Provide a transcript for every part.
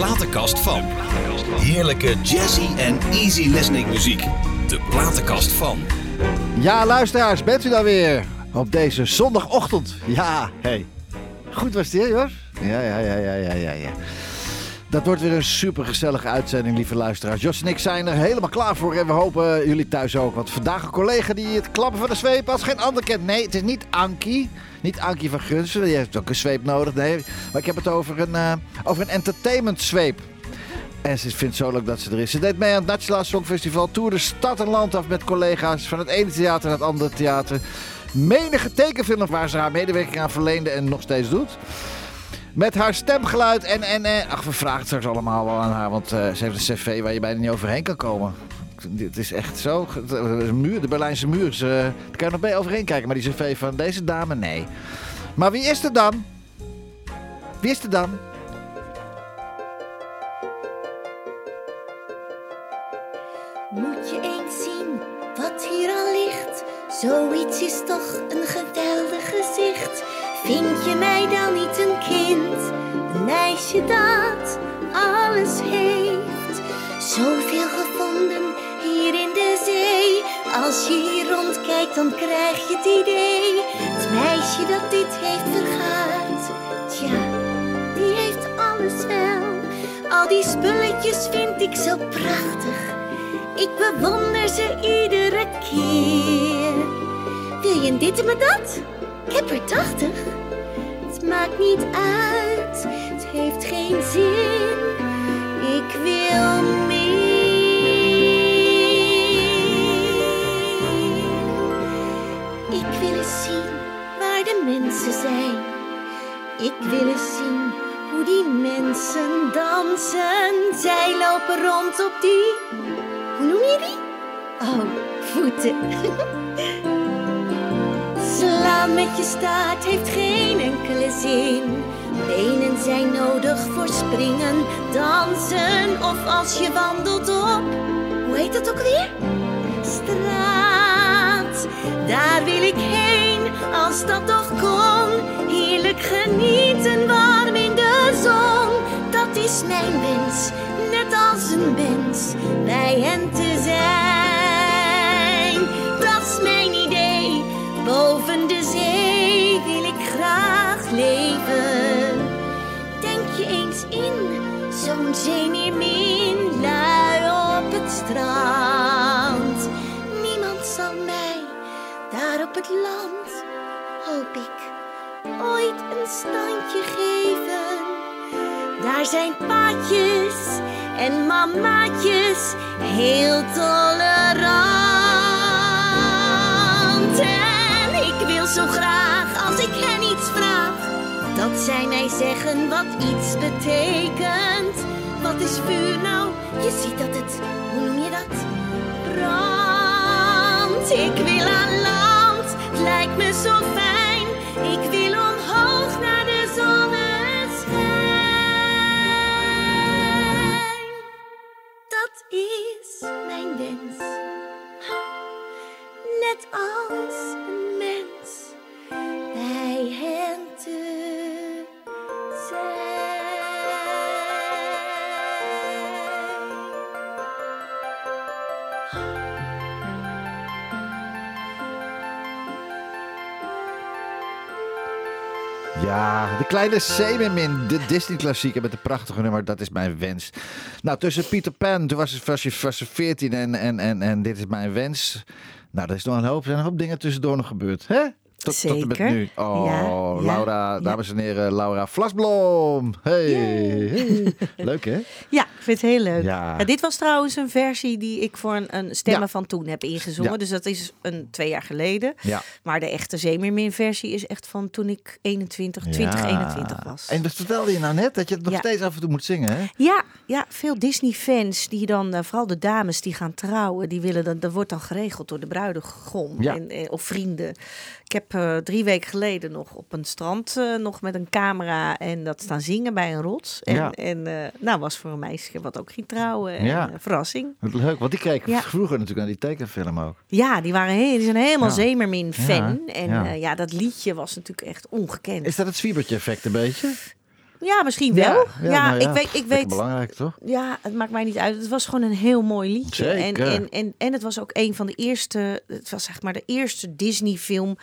platenkast van. Heerlijke jazzy en easy listening muziek. De platenkast van. Ja, luisteraars, bent u daar weer? Op deze zondagochtend. Ja, hey. Goed was het hier, Jos? Ja, ja, ja, ja, ja, ja, ja. Dat wordt weer een supergezellige uitzending, lieve luisteraars. Jos en ik zijn er helemaal klaar voor en we hopen jullie thuis ook. Want vandaag een collega die het klappen van de zweep als geen ander kent. Nee, het is niet Ankie. Niet Ankie van Gunsen, die heeft ook een zweep nodig. Nee, maar ik heb het over een, uh, over een entertainment zweep. En ze vindt zo leuk dat ze er is. Ze deed mee aan het Nationaal Songfestival. Toerde stad en land af met collega's van het ene theater naar het andere theater. Menige tekenfilm waar ze haar medewerking aan verleende en nog steeds doet. Met haar stemgeluid en, en, en... Ach, we vragen het straks allemaal wel aan haar. Want uh, ze heeft een cv waar je bijna niet overheen kan komen. Dit is echt zo. De, muur, de Berlijnse muur. Ze, daar kan je nog bij overheen kijken. Maar die cv van deze dame, nee. Maar wie is er dan? Wie is er dan? Moet je eens zien wat hier al ligt. Zoiets is toch een geweldig gezicht. Vind je mij dan niet een kind? Een meisje dat alles heeft. Zoveel gevonden hier in de zee. Als je hier rondkijkt, dan krijg je het idee. Het meisje dat dit heeft vergaard. Tja, die heeft alles wel. Al die spulletjes vind ik zo prachtig. Ik bewonder ze iedere keer. Wil je dit en dat? Ik heb er tachtig. Het maakt niet uit, het heeft geen zin. Ik wil meer. Ik wil eens zien waar de mensen zijn. Ik wil eens zien hoe die mensen dansen. Zij lopen rond op die. Hoe noem je die? Oh, voeten. Slaan met je staart heeft geen enkele zin. Benen zijn nodig voor springen, dansen of als je wandelt op. Hoe heet dat ook weer? Straat, daar wil ik heen als dat toch kon. Heerlijk genieten, warm in de zon. Dat is mijn wens, net als een wens, bij hen te zijn. Dat is mijn boven de zee wil ik graag leven. Denk je eens in, zo'n zeemeermin, lui op het strand. Niemand zal mij daar op het land, hoop ik, ooit een standje geven. Daar zijn paatjes en mamaatjes heel tolerant. Zo graag als ik hen iets vraag, dat zij mij zeggen wat iets betekent. Wat is vuur nou? Je ziet dat het, hoe noem je dat? Brand. Ik wil aan land, het lijkt me zo fijn. Ik wil omhoog naar de zonneschijn. Kleine Semermin, de Disney-klassieker met de prachtige nummer, dat is mijn wens. Nou, tussen Peter Pan, toen was, was je 14 en, en, en, en dit is mijn wens. Nou, er is nog een hoop, zijn een hoop dingen tussendoor nog gebeurd, hè? Tot, tot en met Zeker. nu. Oh, ja, Laura, ja. dames en heren, Laura Vlasblom. Hey, hey. Leuk hè? Ja, ik vind het heel leuk. Ja. Ja. dit was trouwens een versie die ik voor een, een Stemmen Ja. van Toen heb ingezongen. Ja. Dus dat is een twee jaar geleden. Ja. Maar de echte Zeemeermin versie is echt van toen ik 21, 2021 was. En dat vertelde je nou net, dat je het nog steeds af en toe moet zingen, hè? Ja, ja, veel Disney-fans die dan, eh, vooral de dames die gaan trouwen, die willen dan, dat wordt dan geregeld door de bruidegom Ja. en, eh, of vrienden. Ik heb eh, drie weken geleden nog op een strand nog met een camera en dat staan zingen bij een rots. En, Ja. en nou was voor een meisje wat ook ging trouwen. En, Ja. eh, verrassing. Leuk, want die keek Ja. vroeger natuurlijk naar die tekenfilm ook. Ja, die, waren heel, die zijn helemaal Ja. Zeemermin-fan. Ja, En ja. ja. dat liedje was natuurlijk echt ongekend. Is dat het zwiebertje effect een beetje? Ja, misschien wel. Ja, nou ik weet, ik weet belangrijk, toch? Ja, het maakt mij niet uit. Het was gewoon een heel mooi liedje. Zeker. En, en, en, en het was ook een van de eerste. Het was zeg maar de eerste Disney-film.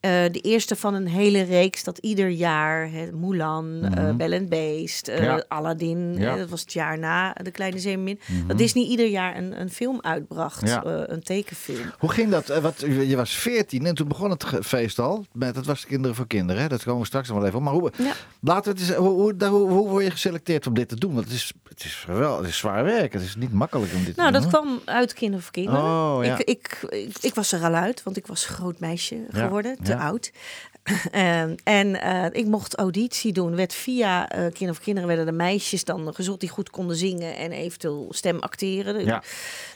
Eh, de eerste van een hele reeks dat ieder jaar hè, Mulan, eh Belle and Beast, eh, Mhm. Ja. Aladdin, Ja. dat was het jaar na De Kleine Zeemermin, dat Disney ieder jaar een, een film uitbracht, Mhm. Ja. een tekenfilm. Hoe ging dat? Wat, je was 14 en toen begon het feest al. Met, dat was Kinderen voor Kinderen, hè? dat komen we straks nog wel even op. Maar hoe, laten we het eens, hoe, hoe, daar- hoe, hoe word je geselecteerd om dit te doen? Want het is, het is, wel, het is zwaar werk. Het is niet makkelijk om dit Nou, te dat doen. kwam uit Kinderen voor Kinderen. Oh, ja. ik, ik, ik, ik was er al uit, want ik was groot meisje Ja, geworden, te ja. oud. En, en eh, ik mocht auditie doen. Werd via eh Kinderen voor Kinderen werden de meisjes dan gezocht die goed konden zingen en eventueel stem acteren. Ja.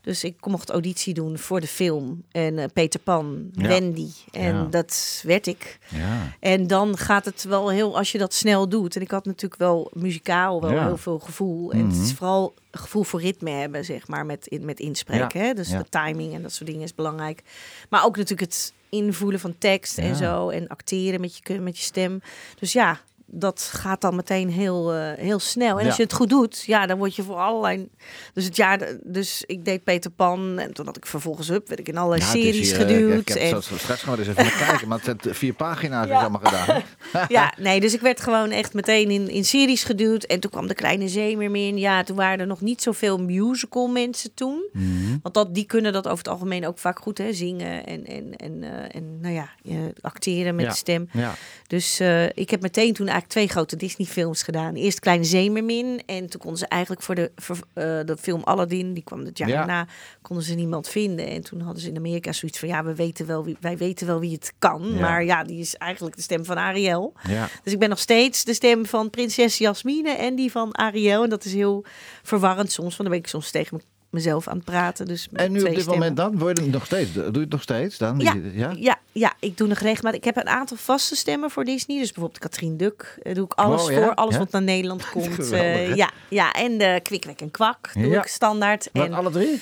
Dus ik mocht auditie doen voor de film. En eh, Peter Pan, Ja. Wendy. En Ja. dat werd ik. Ja. En dan gaat het wel heel, als je dat snel doet. En ik had natuurlijk wel muzikaal wel. Mhm. heel veel gevoel. En het is vooral gevoel voor ritme hebben, zeg maar, met, in, met inspreken. Hè? Dus de timing en dat soort dingen is belangrijk. Maar ook natuurlijk het invoelen van tekst Ja. en zo. En acteren met je, met je stem. Dus ja, dat gaat dan meteen heel, eh, heel snel. En Ja. als je het goed doet, ja, dan word je voor allerlei... Dus het jaar, dus ik deed Peter Pan. En toen had ik vervolgens up, werd ik in allerlei Ja, is series hier, eh, geduwd. Ik, ik heb en, straks gaan we eens even kijken. Maar het zijn vier pagina's Ja. is allemaal gedaan. ja, nee, dus ik werd gewoon echt meteen in, in series geduwd. En toen kwam de Kleine Zeemermin. Ja, toen waren er nog niet zoveel musical mensen toen. Mhm. Want dat, die kunnen dat over het algemeen ook vaak goed, hè. Zingen en, en, en, eh, en nou ja, eh, acteren met de stem. Ja. Dus eh, ik heb meteen toen eigenlijk twee grote Disney-films gedaan. Eerst Kleine Zeemermin. En toen konden ze eigenlijk voor de, voor, eh, de film Aladdin, die kwam het jaar Ja. daarna, konden ze niemand vinden. En toen hadden ze in Amerika zoiets van, ja, we weten wel wie, wij weten wel wie het kan. Ja. Maar ja, die is eigenlijk de stem van Ariel. Ja. Dus ik ben nog steeds de stem van prinses Jasmine en die van Ariel. En dat is heel verwarrend soms, want dan ben ik soms tegen me- mezelf aan het praten. Dus met En nu op dit stemmen. moment dan? Word je nog steeds? Doe je het nog steeds dan? Ja, ja? ja, ja, ik doe nog regelmatig. Ik heb een aantal vaste stemmen voor Disney. Dus bijvoorbeeld Katrien Duk eh, doe ik alles ja? voor. Alles Ja? wat naar Nederland komt. Geweldig, eh, ja, ja, en de Kwik, Kwek en Kwak doe ik standaard. Wat, En, alle drie?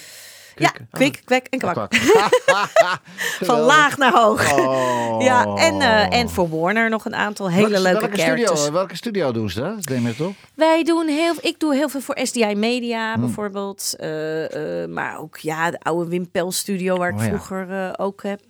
Ja, Kwik- Kwik, Kwek en Oh, Kwak. kwak. Van laag naar hoog. Oh. Ja, en, eh, en voor Warner nog een aantal hele leuke welke characters. Studio, welke studio doen ze dat? Neem je het op? Wij doen heel, ik doe heel veel voor SDI Media Hmm. bijvoorbeeld. Eh, eh, maar ook ja, de oude Wimpel studio waar ik Oh ja. vroeger ook heb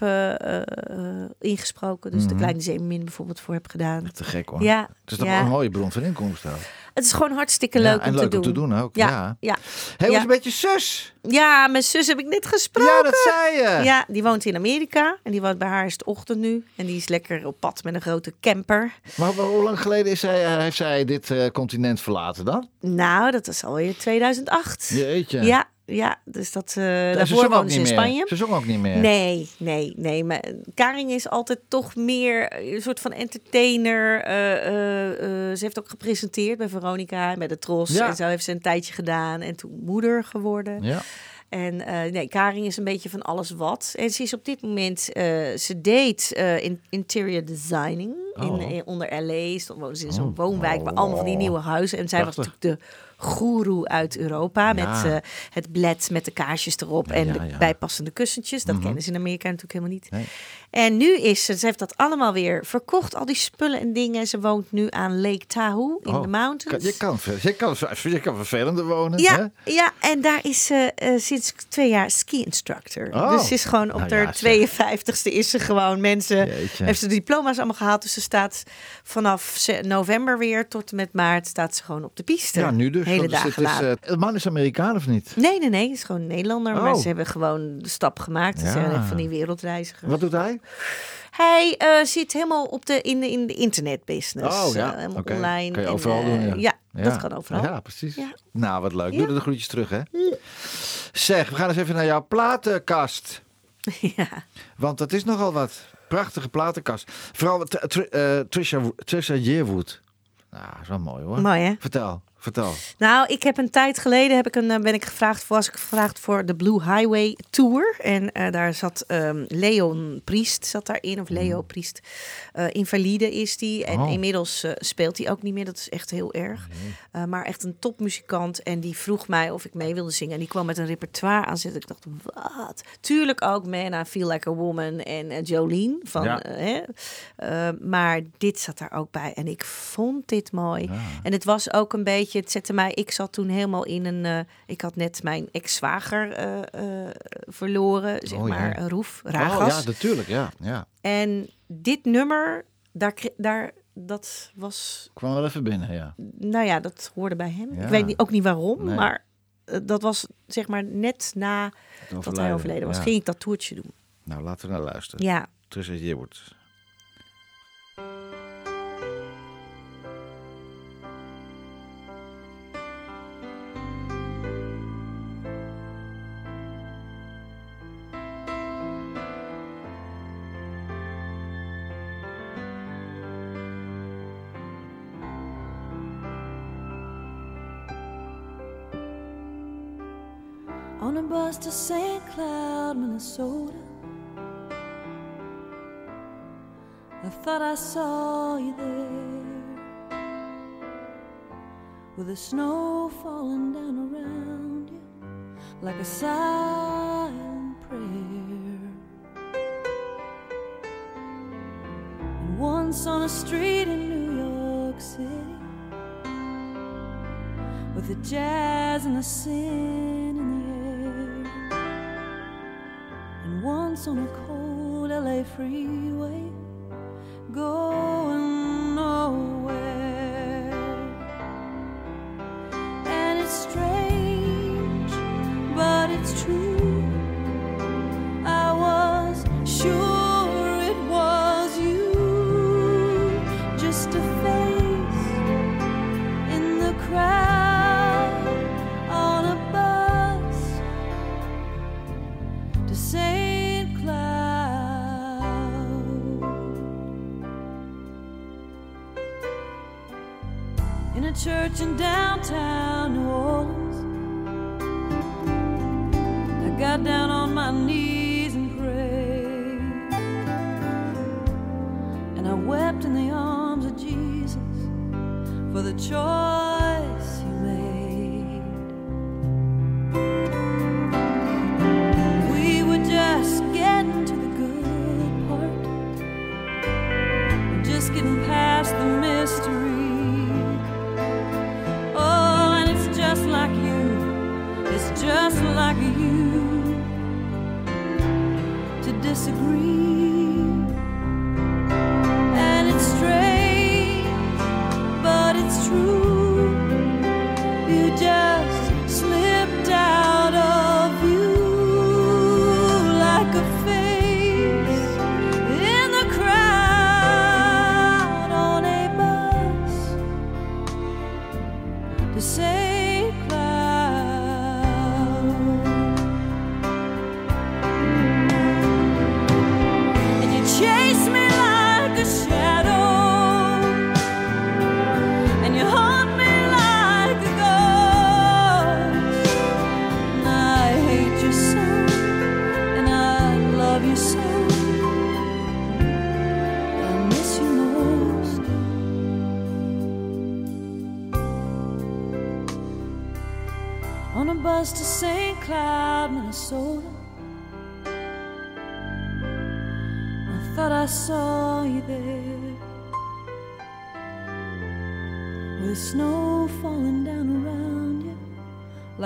ingesproken. Dus de Kleine Zeemermin bijvoorbeeld voor heb gedaan. Te gek hoor. Ja, Het is toch ja. een mooie bron van inkomsten. Het is gewoon hartstikke leuk en om leuk te om doen. te doen ook. Ja, Ja. ja. Hé, Ja. was een beetje zus. Ja, mijn zus heb ik net gesproken. Ja, dat zei je. Ja, die woont in Amerika en die woont bij haar is het ochtend nu. En die is lekker op pad met een grote camper. Maar hoe hoe lang geleden is zij, eh, heeft zij dit eh, continent verlaten dan? Nou, dat is alweer 2008. Jeetje. Ja, ja, dus dat, eh ze daarvoor zong ook woonde ze in meer. Spanje. Ze zong ook niet meer. Nee, nee, nee. Maar Karing is altijd toch meer een soort van entertainer. Eh, eh, eh, ze heeft ook gepresenteerd bij Veronica en bij de Tros. Ja. En zo heeft ze een tijdje gedaan en toen moeder geworden. Ja. En eh, nee, Karing is een beetje van alles wat. En ze is op dit moment, eh, ze deed eh, in, interior designing in, Oh. in- onder LA. Stond woonde ze in zo'n Oh. woonwijk met allemaal van die Oh. nieuwe huizen. En zij was natuurlijk de goeroe uit Europa met Ja. eh, het bled met de kaarsjes erop en de. Mhm. bijpassende kussentjes. Dat kennen ze in Amerika natuurlijk helemaal niet. Nee. En nu is ze, ze heeft dat allemaal weer verkocht, al die spullen en dingen. Ze woont nu aan Lake Tahoe in Oh, de mountains. Je kan, je, kan, je kan vervelender wonen. hè? Ja, ja, en daar is ze eh, sinds twee jaar ski instructor. Oh. Dus ze is gewoon op Nou haar ja, zeg. 52ste is ze gewoon mensen. Jeetje. Heeft ze de diploma's allemaal gehaald. Dus ze staat vanaf november weer tot en met maart staat ze gewoon op de piste. Ja, nu dus. Hele dagen het is, eh, het man is Amerikaan of niet? Nee, nee, nee. Het is gewoon Nederlander. Maar Oh. ze hebben gewoon de stap gemaakt. Ze Ja. zijn van die wereldreizigers. Wat doet hij? Hij eh, zit helemaal op de, in, de, in de internetbusiness. Oh ja, helemaal oké. online. Kan je en, overal eh, doen, ja. dat kan overal. Ja, precies. Ja. Nou, wat leuk. Ja. Doe er de groetjes terug, hè? Zeg, we gaan eens even naar jouw platenkast. ja. Want dat is nogal wat. Prachtige platenkast. Vooral Tr- Tr- Trisha, Trisha Yearwood. Nou, dat is wel mooi hoor. Mooi hè? Vertel. Vertel. Nou, ik heb een tijd geleden heb ik een, eh, ben ik gevraagd, was ik gevraagd voor de Blue Highway Tour. En eh, daar zat ehm, Leon Priest zat daarin, of Leo Priest. Eh, invalide is die. En Oh. inmiddels speelt hij ook niet meer. Dat is echt heel erg. Maar echt een topmuzikant. En die vroeg mij of ik mee wilde zingen. En die kwam met een repertoire aan zitten. Ik dacht, wat? Tuurlijk ook Man, I Feel Like a Woman en Jolene. Van, Ja. hè? Maar dit zat daar ook bij. En ik vond dit mooi. En het was ook een beetje, het zette mij, ik zat toen helemaal in een, eh, ik had net mijn ex-zwager eh, eh, verloren, zeg Oh, ja. maar, Roef Oh, Ragas. ja, natuurlijk, ja. ja. En dit nummer, daar, daar, dat was, Kwam wel even binnen, ja. nou ja, dat hoorde bij hem. Ja. Ik weet niet, ook niet waarom, Nee. maar dat was zeg maar net na dat hij overleden was, ja. ging ik dat toertje doen. Nou, laten we naar luisteren. Ja, Trisha Yearwood. On a bus to St. Cloud, Minnesota. I thought I saw you there with the snow falling down around you like a silent prayer. And once on a street in New York City with the jazz and the sin on a cold LA freeway, going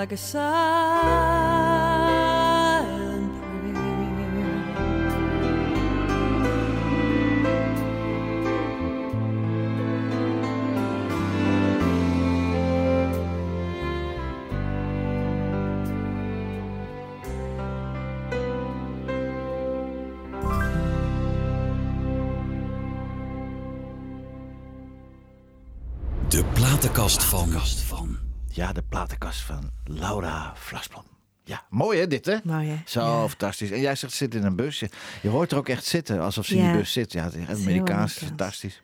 like a silent prayer. De platenkast van. Ja, de platenkast van Laura Vlasblom. Ja, mooi hè, dit hè? mooi hè? Zo Ja. fantastisch. En jij zegt zit in een bus. Je, hoort er ook echt zitten, alsof ze in die bus zit. Ja, het Amerikaans. fantastisch.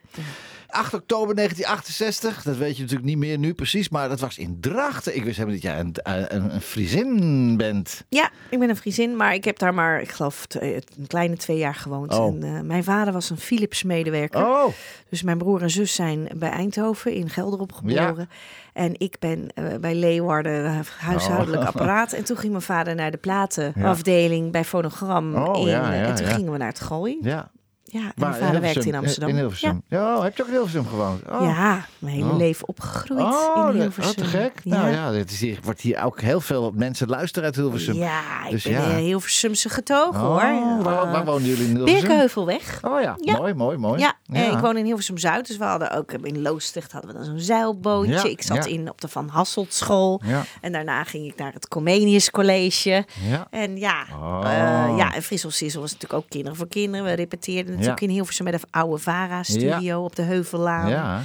Ja. 8 oktober 1968. Dat weet je natuurlijk niet meer nu precies. Maar dat was in Drachten. Ik wist helemaal niet dat jij een, een, een Friesin bent. Ja, ik ben een Friesin, maar ik heb daar maar, ik geloof, een kleine twee jaar gewoond. Oh. En, eh, mijn vader was een Philips-medewerker. Oh, Dus mijn broer en zus zijn bij Eindhoven in Gelderop geboren. En ik ben eh, bij Leeuwarden eh, huishoudelijk Oh. apparaat. En toen ging mijn vader naar de platenafdeling bij Fonogram. Oh, in, ja, eh, ja, en toen ja. gingen we naar het Gooi. ja. Ja, en mijn vader werkte in Hilversum, Amsterdam. In Hilversum. Ja, oh, heb je ook in Hilversum gewoond? Ja, Oh. ja mijn hele Oh. leven opgegroeid Oh, in Hilversum. oh, te gek. Nou ja, dit is hier, wordt hier ook heel veel mensen luisteren uit Hilversum. Ja, ik Dus ben ja. Hilversumse getogen Oh, hoor. waar, Eh, waar wonen jullie in Hilversum? Birkenheuvelweg. Oh ja, mooi, mooi, mooi. Ja, en ik woon in Hilversum Zuid, dus we hadden ook in Loosdrecht hadden we dan zo'n zeilbootje. Ik zat in op de Van Hasselt school en daarna ging ik naar het Comenius College. En ja, Oh. eh, ja, en Frissel Sissel was natuurlijk ook kinderen voor kinderen. We repeteerden natuurlijk Ja. in Hilversum met de oude Vara-studio op de Heuvellaan. Ja.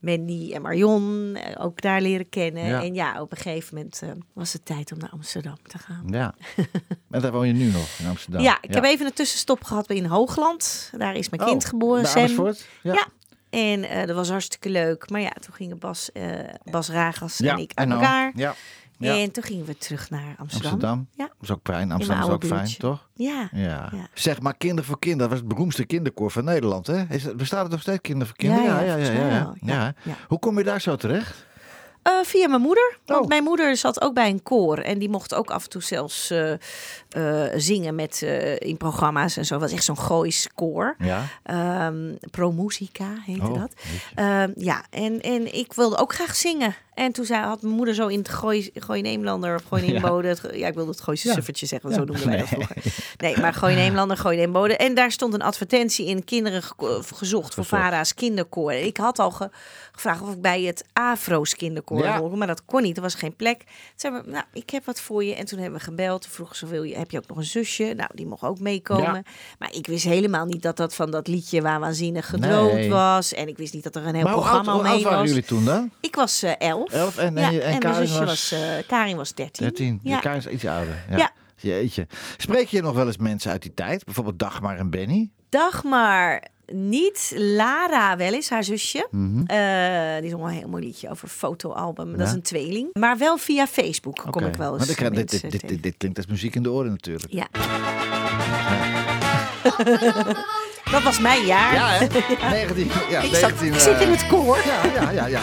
Mandy en Marion eh, ook daar leren kennen. Ja. En ja, op een gegeven moment eh, was het tijd om naar Amsterdam te gaan. ja. en daar woon je nu nog, in Amsterdam. Ja, ik heb even een tussenstop gehad in Hoogland. Daar is mijn kind Oh, geboren, bij Sam. Ja. Ja. En eh, dat was hartstikke leuk. Maar ja, toen gingen Bas, eh, Bas Ragas en ik know. elkaar. Ja. Ja. En toen gingen we terug naar Amsterdam. Amsterdam. Ja. Dat is ook fijn. Amsterdam is ook fijn, toch? Ja. Ja. Ja. Zeg maar, Kinder voor Kinder. Dat was het beroemdste kinderkoor van Nederland, hè? Is bestaat het nog steeds Kinder voor Kinder? Ja, ja, ja, ja. Hoe kom je daar zo terecht? Eh, via mijn moeder. Want Oh. mijn moeder zat ook bij een koor. En die mocht ook af en toe zelfs eh, eh, zingen met, in programma's en zo. Dat was echt zo'n Goois koor. Ja. Ehm Pro Musica heette Oh, dat. Ehm, ja, en, en ik wilde ook graag zingen. En toen zei, had mijn moeder zo in het Gooi, Gooi Neemlander of Gooi Neembode... het ge- Ja, ik wilde het Gooise Ja. suffertje zeggen, want Ja. zo noemden wij dat Nee. vroeger. Nee, maar Gooi Neemlander, Gooi Neembode. En daar stond een advertentie in, kinderen geko- gezocht voor. Vara's kinderkoor. En ik had al ge- gevraagd of ik bij het Afro's kinderkoor Ja. hoorde, maar dat kon niet. Er was geen plek. Toen zei we, nou, ik heb wat voor je. En toen hebben we gebeld. Toen vroeg ze, wil je, heb je ook nog een zusje? Nou, die mocht ook meekomen. Ja. Maar ik wist helemaal niet dat dat van dat liedje waar waanzinnig gedroomd Nee. was. En ik wist niet dat er een heel maar hoe oud, programma hoe oud omheen waren was. jullie toen dan? Ik was eh, elf. Elf en, ja, en, en, mijn Karin was, was, eh, Karin was dertien. 13. Ja. Karin is iets ouder. Ja. Jeetje. Spreek je nog wel eens mensen uit die tijd? Bijvoorbeeld Dagmar en Benny? Dagmar niet. Lara wel eens, haar zusje. Mhm. Eh, die zong een heel mooi liedje over fotoalbum. Dat is een tweeling. Maar wel via Facebook kom ik wel eens ik, dit, dit, dit, tegen. dit, dit klinkt als muziek in de oren natuurlijk. Ja. Dat was mijn jaar. Ja, hè? 19, ja, ik, zat, 19, ik zit in eh, het koor. Ja, ja, ja, ja.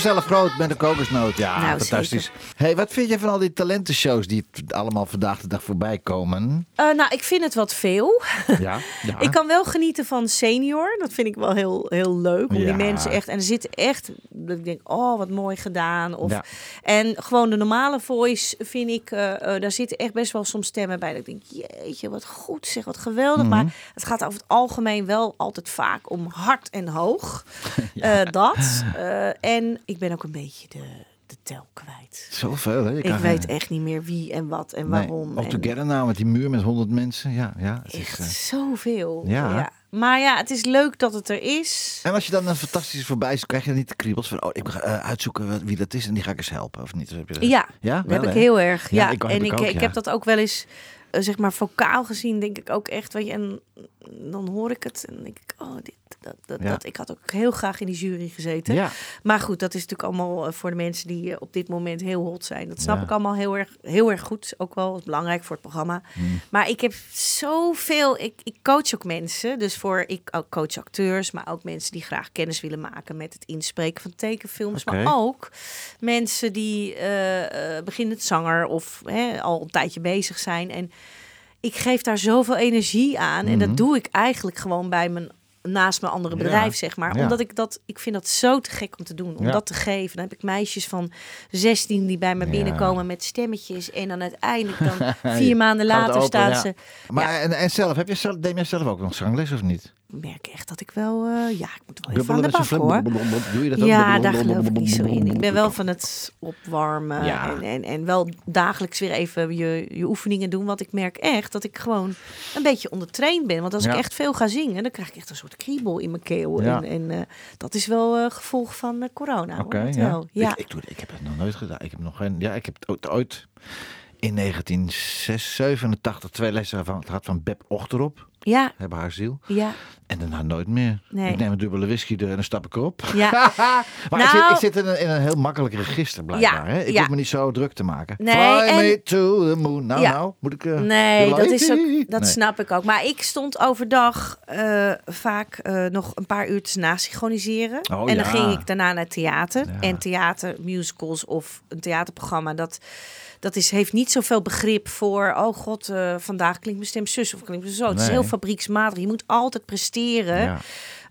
Vanzelf groot met een kokosnoot. Ja, Nou, fantastisch. Hey, wat vind je van al die talentenshows die allemaal vandaag de dag voorbij komen? Eh, nou, ik vind het wat veel. Ja, ja. Ik kan wel genieten van senior. Dat vind ik wel heel, heel leuk. Om Ja. die mensen echt. En er zit echt. Dat ik denk, oh, wat mooi gedaan. Of, Ja. En gewoon de normale voice vind ik. eh, eh, daar zitten echt best wel soms stemmen bij. Dat ik denk, jeetje, wat goed zeg, wat geweldig. Mhm. Maar het gaat over het algemeen wel altijd vaak om hard en hoog. Eh, dat. En ik ben ook een beetje de, de tel kwijt. Zoveel, hè? Je Ik weet echt niet meer wie en wat en Nee, waarom. All en Together nou met die muur met honderd mensen. Ja, ja. Het is, echt eh, zoveel. ja. Ja. Maar ja, het is leuk dat het er is. En als je dan een fantastische voorbij is, krijg je dan niet de kriebels van... oh, ik ga eh, uitzoeken wie dat is en die ga ik eens helpen, of niet? Dus heb je dat? Ja, Ja, wel, heb ik heel erg. Ja, Ja, ik- heb en ik ik, ook, ik ja. heb dat ook wel eens, eh, zeg maar, vocaal gezien, denk ik ook echt. Weet je, en dan hoor ik het en denk ik, oh, dit, dat, dat, Ja. dat. Ik had ook heel graag in die jury gezeten. Ja, Maar goed, dat is natuurlijk allemaal eh, voor de mensen die eh, op dit moment heel hot zijn. Dat snap Ja. ik allemaal heel erg, heel erg goed. Ook wel belangrijk voor het programma. Hmm. Maar ik heb zoveel. Ik, ik coach ook mensen. Dus voor ik ook coach acteurs, maar ook mensen die graag kennis willen maken met het inspreken van tekenfilms. Maar ook mensen die eh eh, beginnend zanger of hè, al een tijdje bezig zijn. En ik geef daar zoveel energie aan. En dat doe ik eigenlijk gewoon bij mijn naast mijn andere Ja. bedrijf, zeg maar. Ja. Omdat ik dat, ik vind dat zo te gek om te doen, om Ja. dat te geven. Dan heb ik meisjes van 16 die bij me binnenkomen met stemmetjes. En dan uiteindelijk dan vier maanden later open, staan ze. maar en, en zelf, heb je zelf, jij zelf ook nog zangles of niet? Ik merk echt dat ik wel, eh, ja, ik moet wel even aan de bak hoor. Doe je dat ook? Ja, daar geloof ik niet zo in. Ik ben wel van het opwarmen Ja. en, en, en wel dagelijks weer even je, je oefeningen doen. Want ik merk echt dat ik gewoon een beetje ondertraind ben. Want als Ja. ik echt veel ga zingen, dan krijg ik echt een soort kriebel in mijn keel. Ja. En, en eh, dat is wel eh, gevolg van corona. Oké, Dat ja. Ik, ik, doe, ik heb het nog nooit gedaan. Ik heb nog geen. Ja, ik heb het ooit, in 1987 twee lessen van, gehad van Beb Ochterop. Ja, Hebben haar ziel. ja, En daarna nooit meer. Nee. Ik neem een dubbele whisky er en dan stap ik erop. ja. maar ik, zit, Nou- ik zit in een, in een heel makkelijk register blijkbaar. Ja, hè? Ik ja. hoef me niet zo druk te maken. Nee, Fly en- me to the moon. Nou, Ja. nou, moet ik... eh, Nee, dat, is ook, Nee. dat snap ik ook. Maar ik stond overdag eh, vaak eh, nog een paar uur te nasynchroniseren. Oh, en dan ging ik daarna naar theater. En theater, musicals of een theaterprogramma. Dat, dat is, heeft niet zoveel begrip voor... oh god, vandaag klinkt mijn stem zus of klinkt mijn zo. Het is heel fabrieksmatig. Je moet altijd presteren Ja.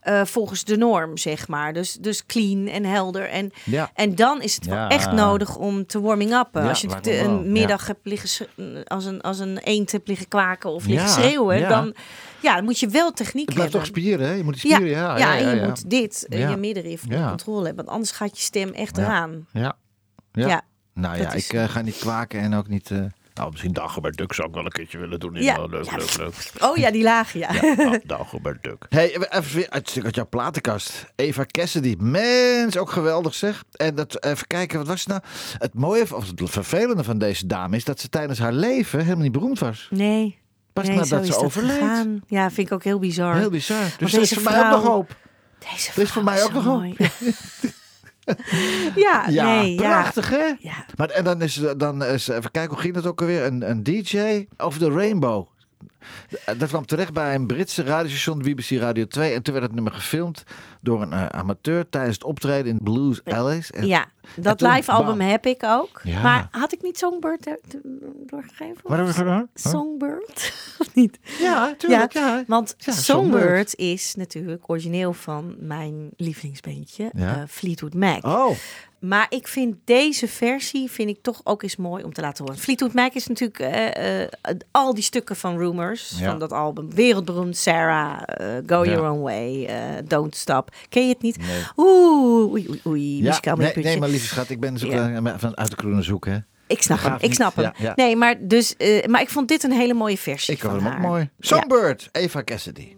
eh, volgens de norm, zeg maar. Dus, dus clean en helder. En, Ja. en dan is het wel Ja. echt nodig om te warming-uppen. Ja, als je een middag hebt liggen als een, als een eend hebt liggen kwaken of liggen schreeuwen, dan, ja, dan moet je wel techniek Het blijft hebben. toch spieren, hè? Je moet die spieren, ja. ja, en je moet dit, eh, Ja. je middenrif onder controle hebben. Want anders gaat je stem echt eraan. Ja. Ja. Nou ja, is- ik eh, ga niet kwaken en ook niet... nou, misschien Dagobert Duck zou ik wel een keertje willen doen. Ja. Leuk, Ja. leuk, leuk. Oh ja, die lage, ja. Ja, Dagobert Duck. Hey, even weer uit, een stuk uit jouw platenkast. Eva Cassidy. Mens, ook geweldig zeg. En dat, even kijken, wat was het nou? Het mooie, of het vervelende van deze dame is dat ze tijdens haar leven helemaal niet beroemd was. Nee. Pas nee, nadat zo ze overleed. gegaan. Ja, vind ik ook heel bizar. Heel bizar. Dus er is deze voor mij ook nog vrouw- hoop. Deze Er is voor vrouw mij ook nog hoop. ja, Ja, nee, ja. prachtig hè? Ja. Maar, en dan is, dan is, even kijken, hoe ging het ook alweer? Een, een DJ over de Rainbow. Dat kwam terecht bij een Britse radiostation, BBC Radio 2. En toen werd het nummer gefilmd door een eh, amateur tijdens het optreden in Blues Alleys. En, Ja, dat toen, live album bam. heb ik ook. Ja. Maar had ik niet Songbird doorgegeven? Wat hebben we gedaan? Huh? Songbird? of niet? Ja, tuurlijk. Ja. Want Ja, Songbird, Songbird. is natuurlijk origineel van mijn lievelingsbeentje, Ja. eh, Fleetwood Mac. Oh, Maar ik vind deze versie vind ik toch ook eens mooi om te laten horen. Fleetwood Mac is natuurlijk eh, eh, al die stukken van Rumors, Ja. van dat album. Wereldberoemd, Sarah, eh, Go Ja. Your Own Way, eh, Don't Stop. Ken je het niet? Nee. Oeh, oei, oei, oei. ja. Nee, nee, maar lieve schat, ik ben dus ook Ja. eh, van uit de kroenen zoeken. Hè. Ik snap hem, ik niet. snap hem. Ja, ja. Nee, maar, dus, eh, maar ik vond dit een hele mooie versie Ik van vond hem ook haar. mooi. Ja. Songbird, Eva Cassidy.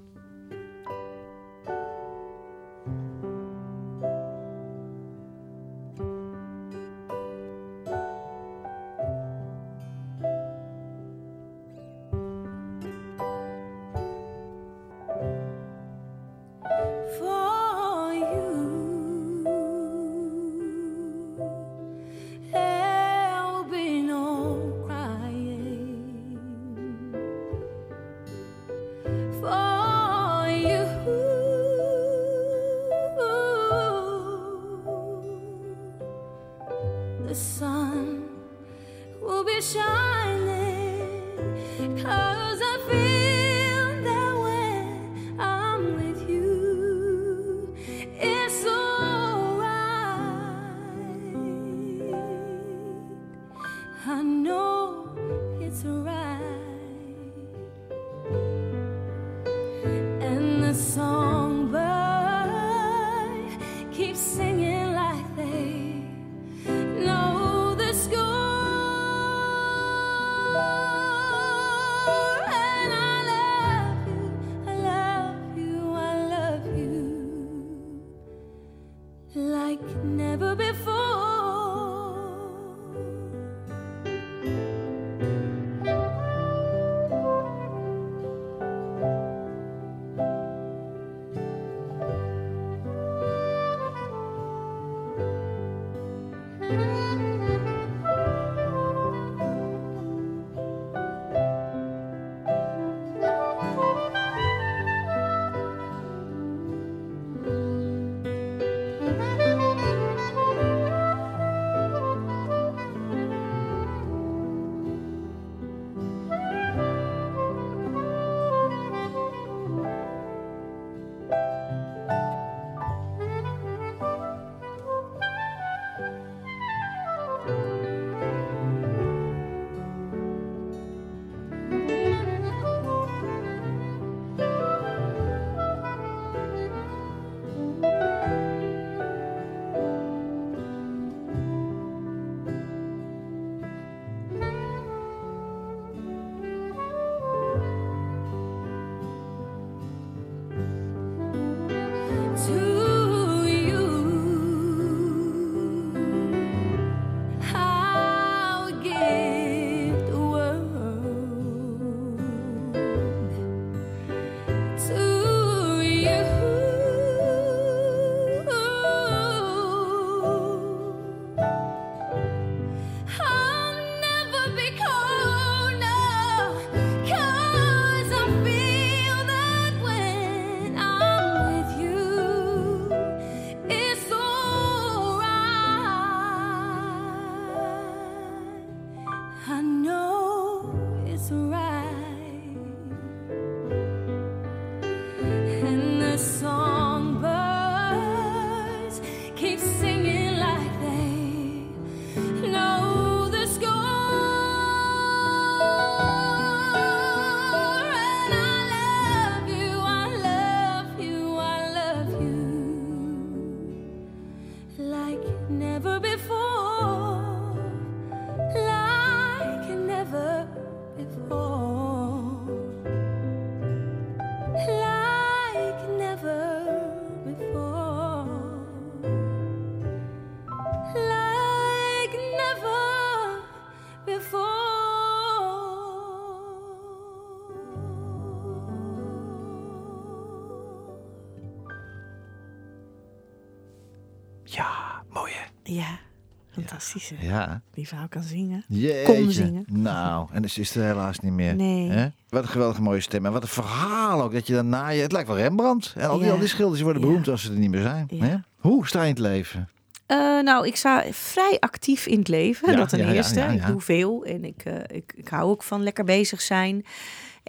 Fantastisch. hè? Ja. Die vrouw kan zingen. Jeetje. Kon zingen. Nou, en ze is er helaas niet meer. Nee. Hè? Wat een geweldige mooie stem. En wat een verhaal ook. Dat je daarna... Je, het lijkt wel Rembrandt. En al die, Ja. al die schilders worden Ja. beroemd als ze er niet meer zijn. Ja. Hè? Hoe sta je in het leven? Eh, nou, ik sta vrij actief in het leven. Ja, dat ten eerste. Ik doe veel en ik, eh, ik, ik hou ook van lekker bezig zijn.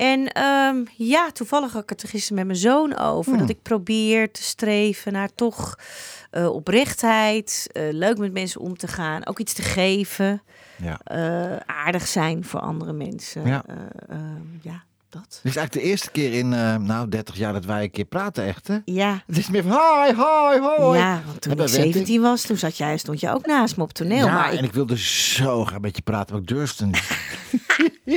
En ehm, ja, toevallig had ik het er gisteren met mijn zoon over. Dat ik probeer te streven naar toch eh, oprechtheid. eh, leuk met mensen om te gaan. Ook iets te geven. Ja. eh, aardig zijn voor andere mensen. Ja. Eh, ehm, ja, dat. Dit is eigenlijk de eerste keer in, nou, 30 jaar dat wij een keer praten, echt, hè? Ja. Het is meer van, hi, hi, hoi. Ja, want toen ik Wenting- 17 was, toen zat jij, stond je ook naast me op toneel. ja, maar en ik, ik wilde zo graag met je praten, maar ik durfde niet.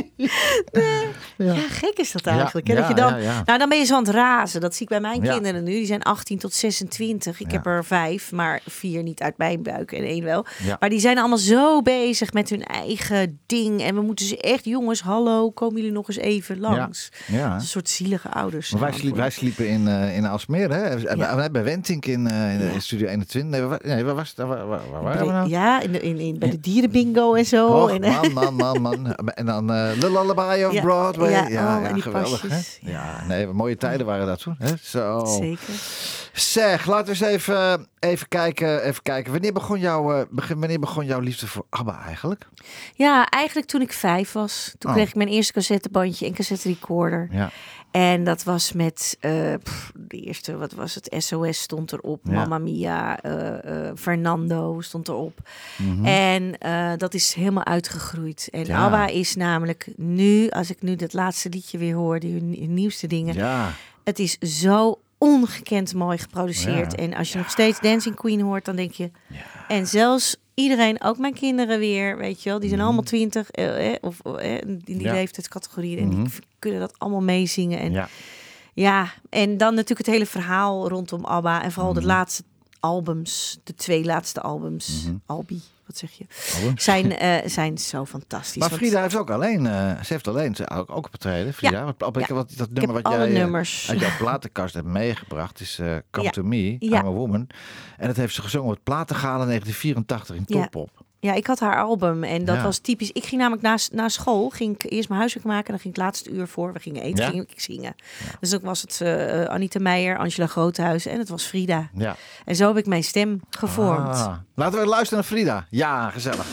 ja, gek is dat Ja, eigenlijk. dat ja, je dan, ja, ja. Nou, dan ben je zo aan het razen. Dat zie ik bij mijn Ja. kinderen nu. Die zijn 18 tot 26. Ik Ja. heb er vijf, maar vier niet uit mijn buik en één wel. Ja. Maar die zijn allemaal zo bezig met hun eigen ding. En we moeten ze echt, jongens, hallo, komen jullie nog eens even langs? Ja. Een soort zielige ouders. Maar wij, sliep, wij sliepen in, eh in Alsmeer, hè? Ja. Bij Wentink in, eh, in, Ja. Studio 21. Nee, waar, nee, waar was het? Waar, waar, waren we nou? Ja, in in, in, bij de dierenbingo en zo. Och, man, man, man, man. En dan eh The Lullaby of Ja, Broadway. ja, Ja, oh, ja, geweldig, hè? Ja, Ja. nee, mooie tijden waren dat toen. Hè? Zo. Zeker. Zeg, laten we eens even, even, kijken, even kijken. Wanneer begon, jouw, eh, begin, wanneer begon jouw liefde voor ABBA eigenlijk? Ja, eigenlijk toen ik vijf was. Toen Oh. kreeg ik mijn eerste cassettebandje en cassette recorder. Ja. En dat was met eh, pff, de eerste, wat was het? SOS stond erop. Ja. Mamma Mia, eh, Fernando stond erop. Mhm. En dat is helemaal uitgegroeid. En Ja. ABBA is namelijk nu, als ik nu dat laatste liedje weer hoor, die hun nieuwste dingen. Ja, Het is zo ongekend mooi geproduceerd. Ja. En als je nog steeds Dancing Queen hoort, dan denk je... En zelfs iedereen, ook mijn kinderen weer, weet je wel, die zijn allemaal twintig, eh, eh, of eh, in die Mhm. Ja. leeftijdscategorie. En Mhm. die kunnen dat allemaal meezingen. En ja. ja, en dan natuurlijk het hele verhaal rondom ABBA. En vooral Mhm. de laatste albums, de twee laatste albums, Mhm. Albi, wat zeg je, zijn, eh, zijn zo fantastisch. Maar Frida heeft ook alleen, eh, ze heeft alleen ze ook, ook opgetreden. Frida, wat, op, Ja. wat, dat ik nummer wat jij eh, nummers. uit jouw platenkast hebt meegebracht is eh, Come Ja. to Me. I'm a Woman. En dat heeft ze gezongen op het platengala 1984 in. Topop. Ja, ik had haar album en dat Ja. was typisch. Ik ging namelijk na, na school, ging ik eerst mijn huiswerk maken. Dan ging ik het laatste uur voor. We gingen eten, Ja? ging ik zingen. Dus dan was het eh, Anita Meijer, Angela Groothuis en het was Frida. Ja. En zo heb ik mijn stem gevormd. Ah. Laten we luisteren naar Frida. Ja, gezellig.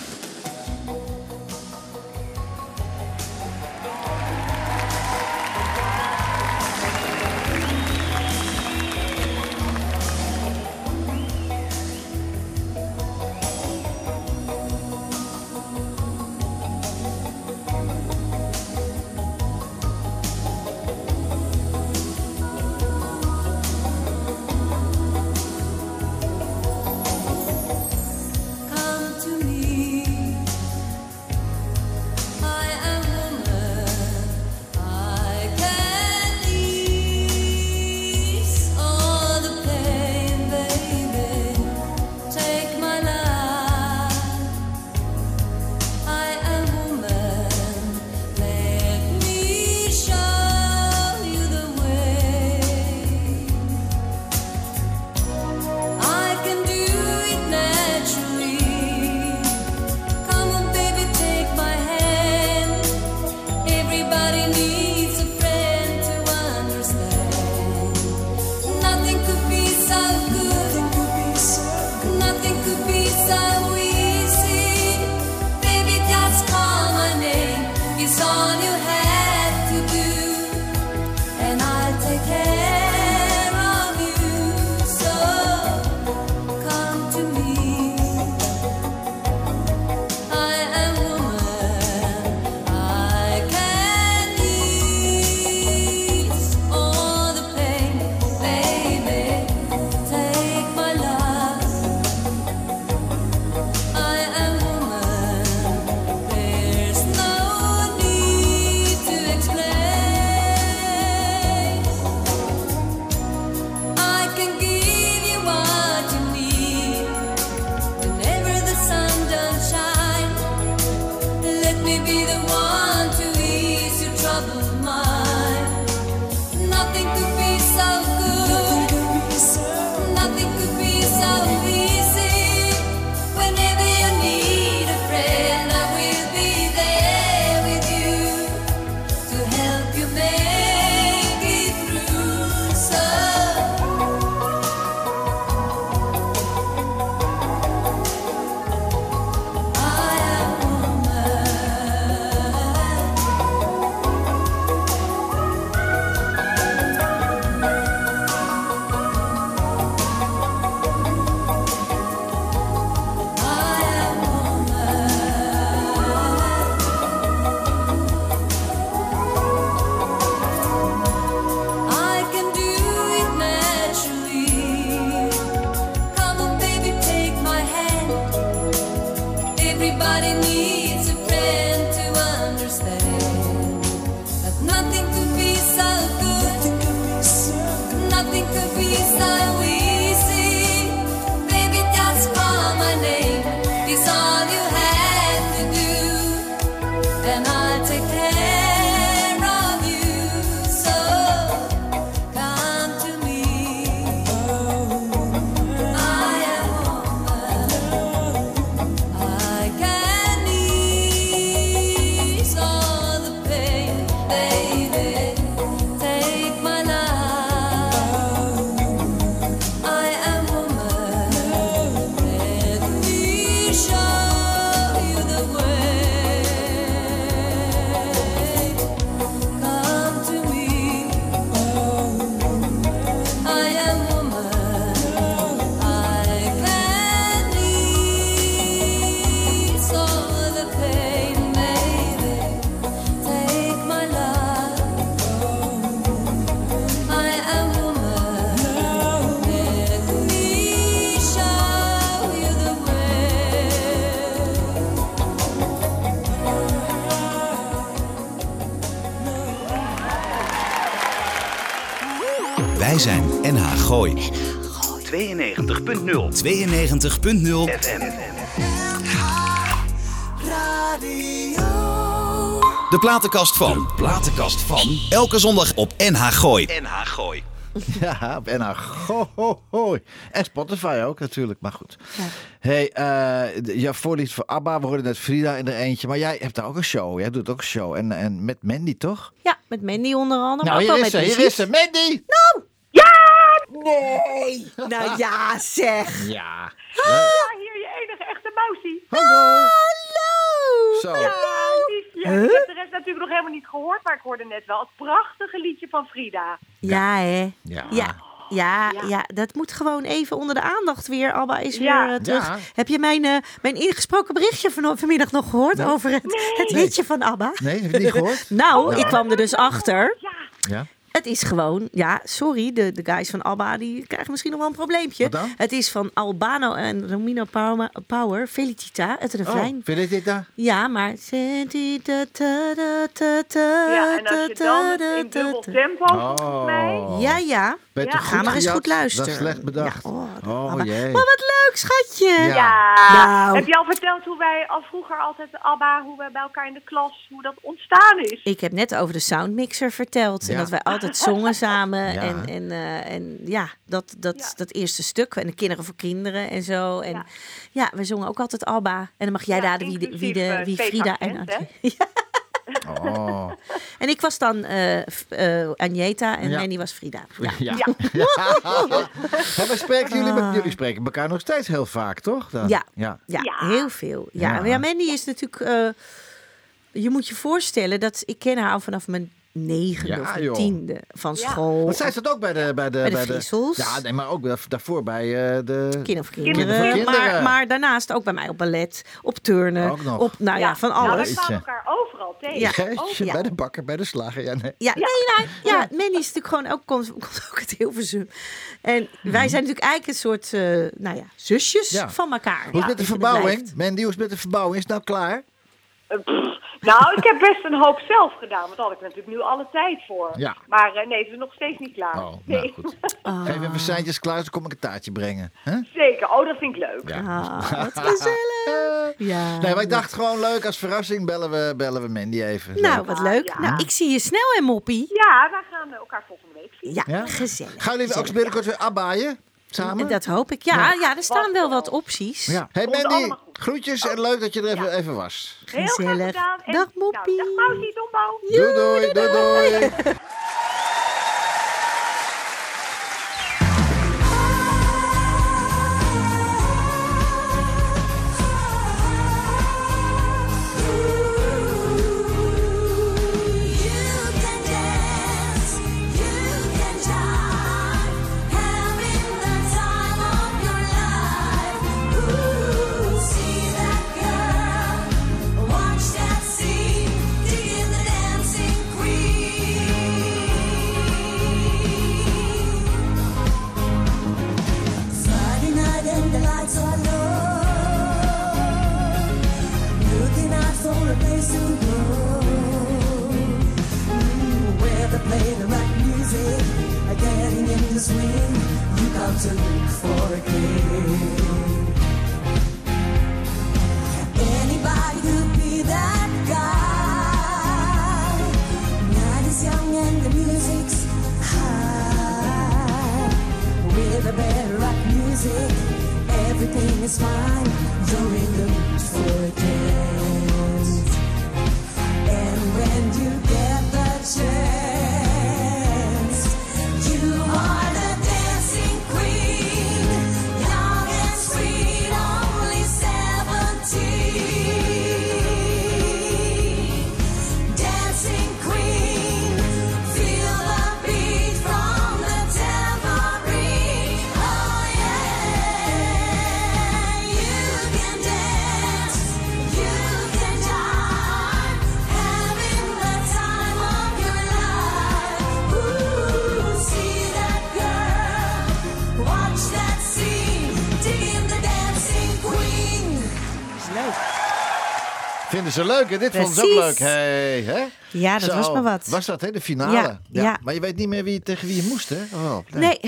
92.0 FM. De platenkast van. De platenkast van. Elke zondag op NH Gooi. NH Gooi. Ja, op NH Gooi. En Spotify ook natuurlijk, maar goed. hey, eh de- ja, voorliefde voor ABBA. We hoorden net Frida in er eentje. Maar jij hebt daar ook een show. Jij doet ook een show. En, en met Mandy, toch? Ja, met Mandy onder andere. maar Nou, hier is met ze. Hier is ze. Mandy! Nee! Nou ja, zeg. Ja. Ja, hier je enige echte mousie. Hallo. Zo. Ja, liefje. Ik heb de rest natuurlijk nog helemaal niet gehoord, maar ik hoorde net wel het prachtige liedje van Frida. Ja, hè? Ja. Ja. Ja, Ja. ja, dat moet gewoon even onder de aandacht weer. Alba is Ja. weer eh, terug. Ja. Heb je mijn, eh, mijn ingesproken berichtje van, vanmiddag nog gehoord over het, het Nee. hitje van ABBA? Nee, heb je het niet gehoord? Nou, ik kwam er dus achter. Ja, Ja. Het is gewoon, ja, sorry, de, de guys van Alba die krijgen misschien nog wel een probleempje. Wat dan? Het is van Albano en Romino Power, Power Felicita, het Oh, refrein. dit daar? Ja, maar... ja, en als je dan in dubbel tempo, volgens mij. Oh. Ja, ja. Ja. Ga maar eens goed luisteren. Dat is slecht bedacht. Ja, oh, oh, jee. Maar wat leuk, schatje. Ja. Ja. Nou. Heb je al verteld hoe wij al vroeger altijd ABBA, hoe wij bij elkaar in de klas, hoe dat ontstaan is? Ik heb net over de soundmixer verteld. En Ja. dat wij altijd zongen samen. Ja. En, en, eh, en ja, dat, dat, Ja. dat eerste stuk. En de kinderen voor kinderen en zo. En ja, Ja. we zongen ook altijd Alba. En dan mag jij Ja, raden wie, de, wie, de, eh, wie Faith Frida en. Oh. En ik was dan eh eh, Agneta en Ja. Manny was Frida. Ja. Ja. Ja. Ja, maar spreken jullie, met, jullie spreken elkaar nog steeds heel vaak, toch? Dan? Ah. Ja. ja. Ja, Ja. heel veel. Ja, Ja. Mandy is natuurlijk... eh, je moet je voorstellen dat ik ken haar al vanaf mijn negende Ja, of tiende van Ja. school. Want zij zat ook bij de... Bij de, Bij de Vissels. Ja, nee, maar ook daar- daarvoor bij eh, de... Kinderen Kinderen. Maar, maar daarnaast ook bij mij op ballet, op turnen, Ook nog. op nou ja, van Nou, alles. Jeetje. kwamen elkaar overal tegen. Ja. Bij de bakker, bij de slager. Ja, nee. Ja, nee, nou, ja, Manny is natuurlijk gewoon ook, komt, komt ook uit Hilversum. En wij zijn natuurlijk eigenlijk een soort, eh, nou ja, zusjes Ja. van elkaar. Hoe is het met de het verbouwing? Mandy, hoe is het met de verbouwing? Is het nou klaar? Eh, nou, ik heb best een hoop zelf gedaan, want daar had ik natuurlijk nu alle tijd voor. Ja. Maar eh, nee, het is nog steeds niet klaar. Oh, nee, nou goed. Geef even seintjes klaar, dan kom ik een taartje brengen. Hè? zeker. Oh, dat vind ik leuk. Ja. Ah, wat gezellig. Ja. Nee, maar ik dacht gewoon leuk, als verrassing bellen we, bellen we Mandy even. Nou, wat leuk. Ja. Nou, ik zie je snel, hè, Moppie? Ja, wij gaan eh, elkaar volgende week zien. Ja, Ja? gezellig. Gaan jullie ook binnenkort weer abbaaien? Samen? Dat hoop ik. Ja, ja. er staan wel wat opties. Ja. Hey Mandy, allemaal groetjes en leuk dat je er even, even was. Heel graag Gezellig. gedaan. En, Dag, nou, Moppie. dag Mausie, Dombo. Doei doei, doei doei. day are getting in the swing. You got to look for a game. Anybody could be that guy. Night is young and the music's high. With the better rock music, everything is fine. You're in the mood for a game. Vinden ze leuk? Dit vonden ze ook leuk. Precies. Hey, hè? Ja, dat Zo, was maar wat. Was dat, hè? De finale? Ja, ja. Maar je weet niet meer wie, tegen wie je moest, hè? Oh, wel? Nee,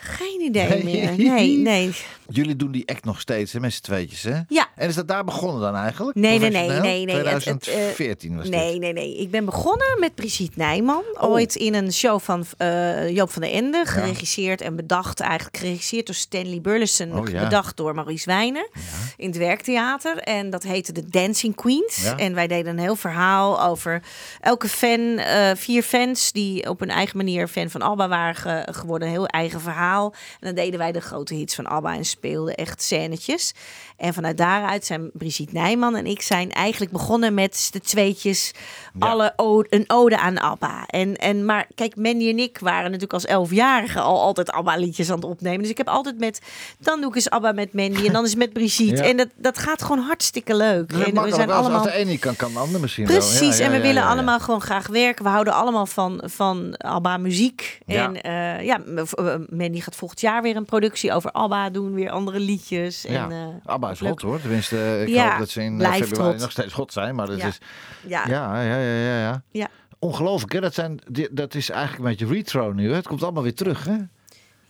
geen idee Nee. meer. Nee, nee. Jullie doen die act nog steeds, hè? Met z'n tweetjes, hè? Ja. En is dat daar begonnen dan eigenlijk? Nee, nee, nee, nee, nee. Het- het, eh, 2014 was Nee, dit. nee, nee. Ik ben begonnen met Brigitte Nijman. Oh. Ooit in een show van eh, Joop van der Ende. Geregisseerd en bedacht. Eigenlijk geregisseerd door Stanley Burleson. Oh, ja. Bedacht door Maurice Wijnen. In het werktheater. En dat heette de Dancing Queens. En wij deden een heel verhaal over elke fan. eh, vier fans die op hun eigen manier fan van ABBA waren ge- geworden. Een heel eigen verhaal. En dan deden wij de grote hits van ABBA. En speelden echt scènetjes. En vanuit daaruit zijn Brigitte Nijman en ik zijn eigenlijk begonnen met de tweetjes alle ode, een ode aan ABBA. En, en, maar kijk, Mandy en ik waren natuurlijk als elfjarige al altijd ABBA-liedjes aan het opnemen. Dus ik heb altijd met, dan doe ik eens ABBA met Mandy en dan is het met Brigitte. Ja. En dat, dat gaat gewoon hartstikke leuk. En we zijn allemaal... Als de ene kan, kan de ander misschien wel. Precies, Ja, en we willen allemaal gewoon graag werken. We houden allemaal van, van ABBA muziek. Ja. En eh, ja, eh, Mandy gaat volgend jaar weer een productie over ABBA doen. Weer andere liedjes. Ja, En, eh, ABBA is hot hoor. Tenminste, ik Ja, hoop dat ze in eh, februari nog steeds hot zijn. Maar dat Ja. is... Ja, Ja, ja, ja, ja, ja. ja. Ongelooflijk, hè? Dat, zijn, dat is eigenlijk een beetje retro nu. Hè? Het komt allemaal weer terug, hè?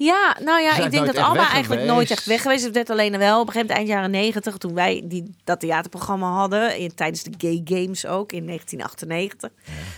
Ja, nou ja, ik denk dat Alba eigenlijk nooit echt weg geweest is. Het alleen wel op een gegeven moment eind jaren negentig, toen wij die, dat theaterprogramma hadden, in, tijdens de Gay Games ook, in 1998,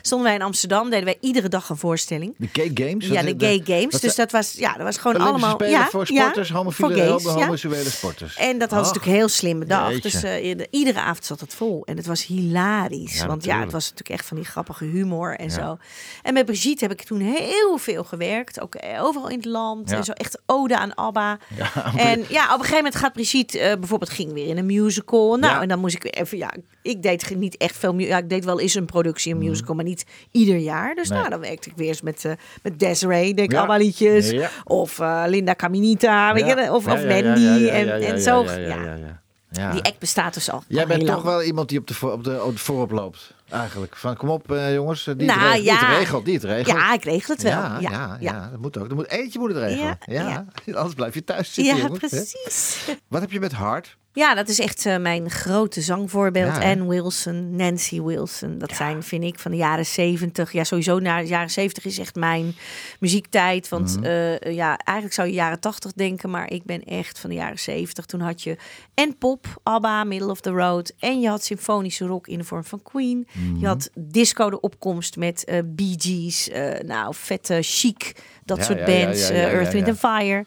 stonden wij in Amsterdam, deden wij iedere dag een voorstelling. De gay games? ja, de Gay Games. Dus dat was, ja, dat was gewoon Olympische allemaal... Spelen ja, voor ja, sporters, homofiele, voor gays, ja. sporters. En dat hadden ze natuurlijk heel slim bedacht. jeetje. Dus eh, ieder- iedere avond zat het vol. En het was hilarisch. Ja, want ja, het was natuurlijk echt van die grappige humor en zo. En met Brigitte heb ik toen heel veel gewerkt. Ook eh, overal in het land. Ja. En zo echt ode aan ABBA. Ja, en ja, op een gegeven moment gaat Brigitte eh, bijvoorbeeld ging weer in een musical. Nou, Ja. en dan moest ik weer even... Ja, ik deed niet echt veel... Ja, ik deed wel eens een productie, een Mhm. musical, maar niet ieder jaar. Dus Nee. nou, dan werkte ik weer eens met, eh met Desiree. Deed ik. ABBA liedjes. Of eh, Linda Caminita, weet Ja. je, of, of Mandy. en, zo. ja. Die act bestaat dus al. Jij al bent toch lang. wel iemand die op de, voor, op de, op de voorop loopt, eigenlijk. Van kom op, eh, jongens, die, Nou, het regelt, die het regelt, die het regelt. Ja, ik regel het wel. Ja, Ja, ja, dat moet ook. Er moet, eentje moet het regelen. Ja, Anders blijf je thuis zitten, Ja, jongens, precies. Wat heb je met Hart? Ja, dat is echt eh, mijn grote zangvoorbeeld. Ja, Wilson, Nancy Wilson. Dat zijn, vind ik, van de jaren zeventig. Ja, sowieso naar de jaren zeventig is echt mijn muziektijd. Want Mhm. eh, ja, eigenlijk zou je jaren tachtig denken, maar ik ben echt van de jaren zeventig. Toen had je en pop, ABBA, Middle of the Road. En je had symfonische rock in de vorm van Queen. Mhm. Je had disco de opkomst met eh Bee Gees. nou, vette chic, dat Ja, soort bands. Earth, Wind and Fire.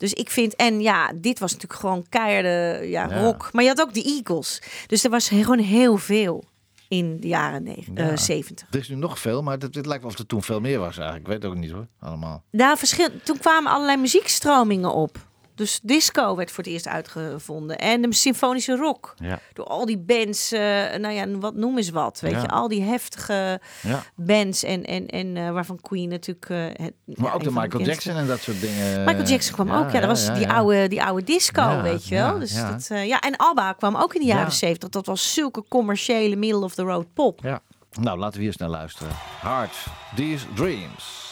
Dus ik vind, en ja, dit was natuurlijk gewoon keiharde ja, Ja. rock. Maar je had ook de Eagles. Dus er was gewoon heel veel in de jaren negen- eh, Ja. 70. Er is nu nog veel, maar het, het lijkt wel of er toen veel meer was eigenlijk. Ik weet het ook niet hoor, allemaal. Nou, verschil, toen kwamen allerlei muziekstromingen op. Dus disco werd voor het eerst uitgevonden. En de symfonische rock. Ja. Door al die bands, eh, nou ja, wat noem eens wat. Weet Ja. je, al die heftige Ja. bands. En, en, en eh, waarvan Queen natuurlijk... eh, het, Maar ook de Michael Jackson en dat soort dingen. Michael Jackson kwam ook, ja, dat was die, Oude, die oude disco, weet je wel. ja, dus. Dat, ja, en ABBA kwam ook in de jaren Ja. 70. Dat was zulke commerciële middle of the road pop. Ja. Nou, laten we hier eens naar luisteren. Heart, These Dreams.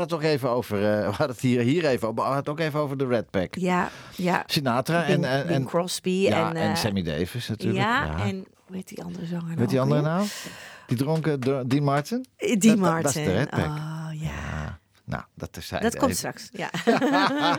Hadden het toch even over. eh, we hadden het hier, hier even over. We hadden het ook even over de Red Pack. Ja, ja. Sinatra Bing, en, en, Bing en, Crosby ja, en, en, eh, Sammy Davis natuurlijk. Ja, en hoe heet die andere zanger nou? Weet die ook andere weer? nou? Die dronken Dean Dean Martin? Eh, Dat- Die dat- Martin. dat is de Red Pack. Oh, ja. Nou, dat terzijde. Dat komt even. straks. Ja.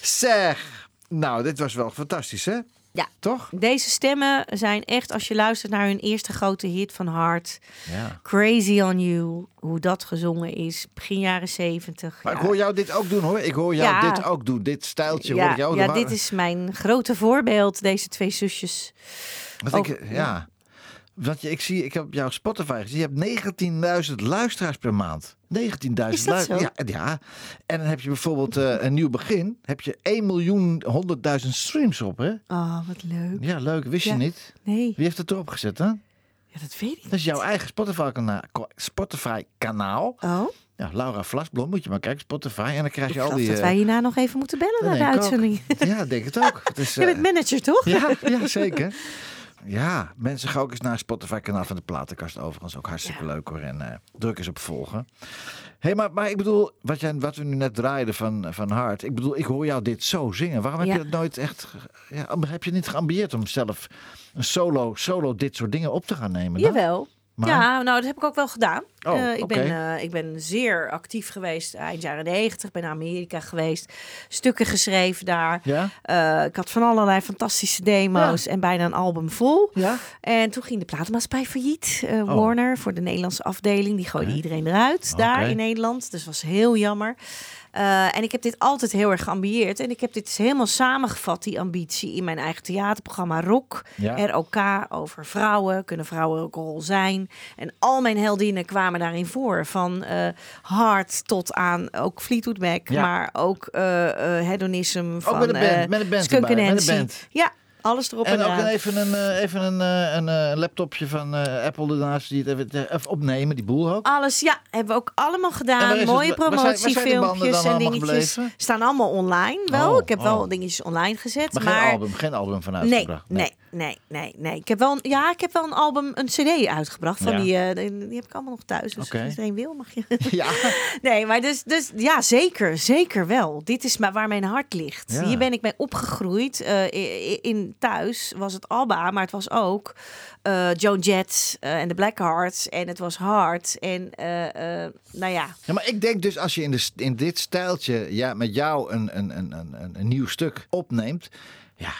Zeg, nou, dit was wel fantastisch, hè? Ja. Toch? Deze stemmen zijn echt, als je luistert naar hun eerste grote hit van Hart, Ja. Crazy on You, hoe dat gezongen is, begin jaren zeventig. Maar ja. ik hoor jou dit ook doen, hoor. Ik hoor jou Ja. dit ook doen. Dit stijltje hoor ja, ik jou ja, dit is mijn grote voorbeeld, deze twee zusjes. Want ik, ja. Want je, ik zie, ik heb jouw Spotify gezien, je hebt 19.000 luisteraars per maand. 19.000 Is dat zo? Ja, ja. En dan heb je bijvoorbeeld eh, een nieuw begin. Heb je 1 miljoen 100.000 streams op, hè? Oh, wat leuk. Ja, leuk. Wist Ja. je niet? Nee, Wie heeft het erop gezet, hè? ja, dat weet ik Dat is jouw eigen Spotify-kanaal. Spotify kanaal. Oh, Ja, Laura Vlasblom, moet je maar kijken, Spotify. En dan krijg ik je al die... dat eh, wij hierna nog even moeten bellen naar de ik ook. uitzending. Ja, denk het ook. Het is, Je bent eh, manager, toch? Ja, ja, zeker. Ja, mensen gaan ook eens naar het Spotify-kanaal van de Platenkast. Overigens ook hartstikke leuk hoor. En eh, druk eens op volgen. hey, maar, maar ik bedoel, wat, jij, wat we nu net draaiden van, van Hart. Ik bedoel, ik hoor jou dit zo zingen. Waarom heb Ja. je dat nooit echt... Ja, heb je niet geambieerd om zelf een solo, solo dit soort dingen op te gaan nemen? dan? Jawel. Maar- Ja, nou, dat heb ik ook wel gedaan. Oh, Eh, ik, ben, eh, ik ben zeer actief geweest eind jaren 90. Ben naar Amerika geweest. Stukken geschreven daar. Ja? Eh, ik had van allerlei fantastische demo's en bijna een album vol. Ja? En toen ging de platenmaatschappij failliet. Oh. Warner voor de Nederlandse afdeling. Die gooide iedereen eruit daar in Nederland. Dus was heel jammer. Eh, en ik heb dit altijd heel erg geambieerd. En ik heb dit helemaal samengevat, die ambitie, in mijn eigen theaterprogramma Rock. Ja. ROK over vrouwen. Kunnen vrouwen ook rol zijn? En al mijn heldinnen kwamen daarin voor. Van eh hard tot aan ook Fleetwood Mac. Ja. Maar ook eh eh hedonism van met een band, met band erbij, met band. Ja, alles erop en, En ook even een, eh, even een, eh, een eh, laptopje van Apple ernaast. Die het even, even opnemen, die boel ook. Alles, ja, hebben we ook allemaal gedaan. Mooie promotiefilmpjes en dingetjes. gebleven? Staan allemaal online wel. Oh, ik heb wel oh. dingetjes online gezet. Maar, Maar, geen album, geen album van Nee, uitgebracht. nee, nee, nee, nee. Ik heb wel, een, ja, ik heb wel een album, een CD uitgebracht. Van Ja. die, eh, die, heb ik allemaal nog thuis. Dus Oké. als iedereen wil, mag je. Ja, Nee, maar dus, dus ja, zeker, zeker wel. Dit is maar waar mijn hart ligt. Ja. Hier ben ik mee opgegroeid. Eh, in thuis was het Alba, maar het was ook eh, Joan Jett en de Blackhearts. En het was hard. En nou ja, Ja, maar ik denk dus als je in, de, in dit stijltje ja, met jou een, een, een, een, een, een nieuw stuk opneemt. Ja,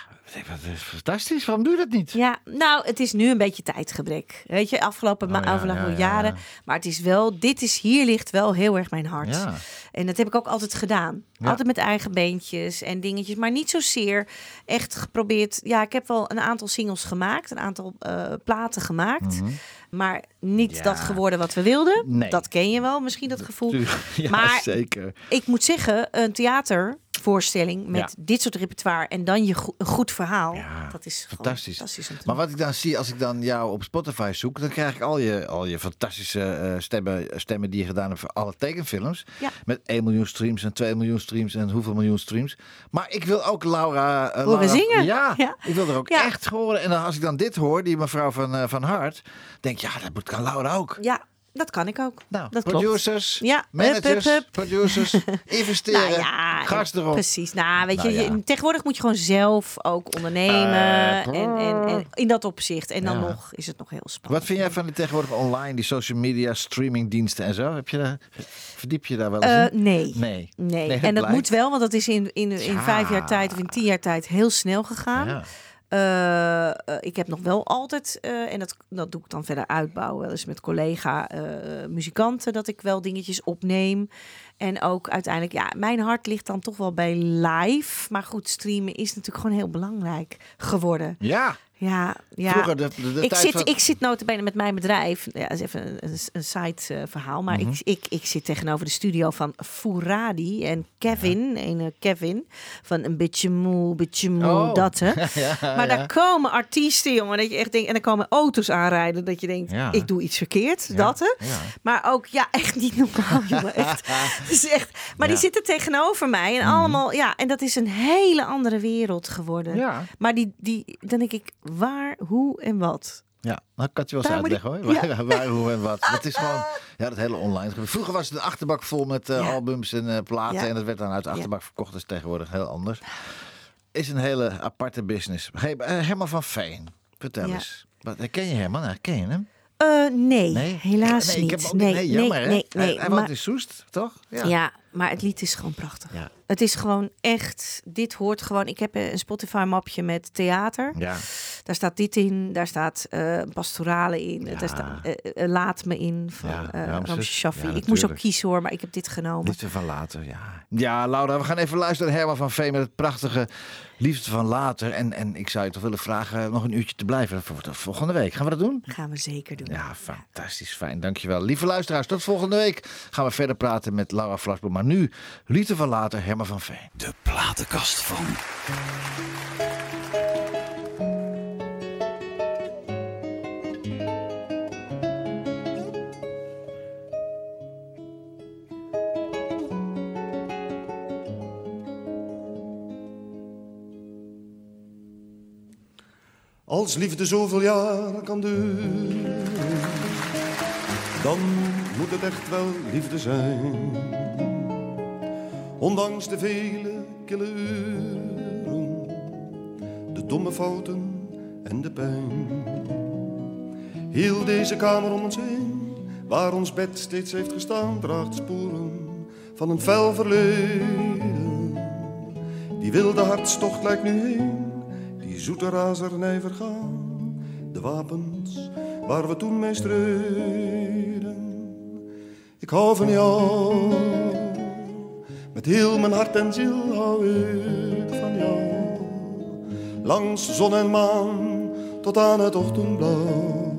dat is fantastisch. Waarom doe je dat niet? Ja, nou, het is nu een beetje tijdgebrek. Weet je, afgelopen, Oh ja, afgelopen ja, ja, jaren. ja. Maar het is wel, dit is, hier ligt wel heel erg mijn hart. En dat heb ik ook altijd gedaan. Altijd met eigen beentjes en dingetjes. Maar niet zozeer echt geprobeerd. Ja, ik heb wel een aantal singles gemaakt. Een aantal eh, platen gemaakt. Maar niet Mhm. Dat geworden wat we wilden. Nee. Dat ken je wel, misschien dat gevoel. Maar- zeker. Ik moet zeggen, een theatervoorstelling met Ja. dit soort repertoire en dan je go- een goed verhaal. Ja, dat is fantastisch. Maar wat ik dan zie, als ik dan jou op Spotify zoek, dan krijg ik al je, al je fantastische eh, stemmen, stemmen die je gedaan hebt voor alle tekenfilms. Ja. Met 1 miljoen streams en 2 miljoen streams en hoeveel miljoen streams. Maar ik wil ook Laura... eh, Horen Laura- zingen. Ja, Ja. ik wil er ook echt horen. En dan, als ik dan dit hoor, die mevrouw van, eh, van Hart, denk ik, ja, dat moet kan Laura ook. Ja, dat kan ik ook. Nou, dat klopt. producers, Ja, managers, hup, hup, hup. producers, investeren, Nou ja, gas erop. Precies. Nou, weet Nou je, ja. je- tegenwoordig moet je gewoon zelf ook ondernemen. Eh, en, en, en in dat opzicht. En dan Ja. nog is het nog heel spannend. Wat vind jij van die tegenwoordig online, die social media, streamingdiensten en zo? Heb je daar, verdiep je daar wel eens Eh, in? nee. Nee. Nee, Nee, dat en dat blijkt. moet wel, want dat is in, in, in Ja. vijf jaar tijd of in tien jaar tijd heel snel gegaan. Eh, eh, ik heb nog wel altijd, eh, en dat, dat doe ik dan verder uitbouwen, wel eens met collega eh, muzikanten, dat ik wel dingetjes opneem. En ook uiteindelijk, ja, mijn hart ligt dan toch wel bij live. Maar goed, streamen is natuurlijk gewoon heel belangrijk geworden. Ja, Ja, ja. vroeger de, de, de ik, zit, van... ik zit notabene met mijn bedrijf. Ja, dat is even een, een, een side eh, verhaal. Maar Mhm. ik, ik, ik zit tegenover de studio van Furadi en Kevin. Een eh, Kevin. Van een beetje moe, een beetje moe, Oh. dat hè. ja, Maar ja. daar komen artiesten, jongen. Dat je echt denkt, en dan komen auto's aanrijden. Dat je denkt, Ja. ik doe iets verkeerd. Ja, Dat hè. ja. Maar ook, ja, echt niet normaal, jongen. Echt. Is echt. Maar die Ja. Mhm. zitten tegenover mij. En allemaal, ja. En dat is een hele andere wereld geworden. Ja. Maar die, die, dan denk ik, waar, hoe en wat? Ja, nou, ik kan het je wel eens uitleggen hoor. Waar, hoe en wat. Dat is gewoon, ja, dat hele online. Vroeger was het een achterbak vol met eh, Ja. albums en eh, platen. Ja. En dat werd dan uit de achterbak verkocht. Dat is tegenwoordig heel anders. Is een hele aparte business. Hey, eh, Herman van Veen, vertel eens. Wat, ken je Herman? Nou, ken je hem? Eh, nee, Nee? helaas nee, niet. Ik heb ook, nee, nee, jammer hè? nee, hij hij woont maar- in Soest, toch? ja. maar het lied is gewoon prachtig. Ja. Het is gewoon echt, dit hoort gewoon. Ik heb een Spotify-mapje met theater. Ja. Daar staat dit in, daar staat eh pastorale in, Ja. daar staat eh, eh, Laat me in van Ja, Shaffi. Ik moest ook kiezen hoor, maar ik heb dit genomen. Liefde van later, ja. Ja, Laura, we gaan even luisteren naar Herman van Veen met het prachtige Liefde van later. En, en ik zou je toch willen vragen nog een uurtje te blijven voor de volgende week. Gaan we dat doen? Gaan we zeker doen. Ja, fantastisch fijn. Dankjewel. Lieve luisteraars, tot volgende week gaan we verder praten met Laura Vlasboom. Maar nu, Liefde van later, Herman van Veen. De platenkast van. Als liefde zoveel jaren kan duren, dan moet het echt wel liefde zijn. Ondanks de vele kille uren, de domme fouten en de pijn. Heel deze kamer om ons heen Waar ons bed steeds heeft gestaan, draagt sporen van een fel verleden. Die wilde hartstocht lijkt nu heen, die zoete razernij vergaan. De wapens waar we toen mee streden. Ik hou van jou, met heel mijn hart en ziel hou ik van jou. Langs zon en maan tot aan het ochtendblauw.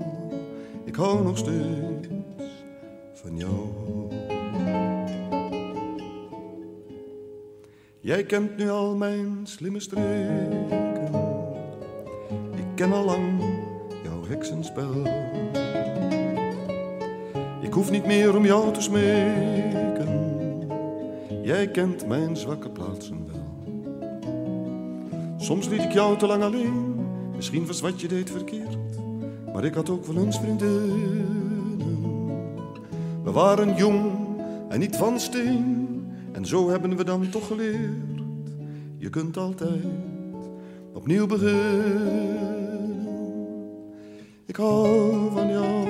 Ik hou nog steeds van jou. Jij kent nu al mijn slimme streken. Ik ken al lang jouw heksenspel. Ik hoef niet meer om jou te smeken. Jij kent mijn zwakke plaatsen wel. Soms liet ik jou te lang alleen. Misschien was wat je deed verkeerd. Maar ik had ook wel eens vriendinnen. We waren jong en niet van steen. En zo hebben we dan toch geleerd. Je kunt altijd opnieuw beginnen. Ik hou van jou.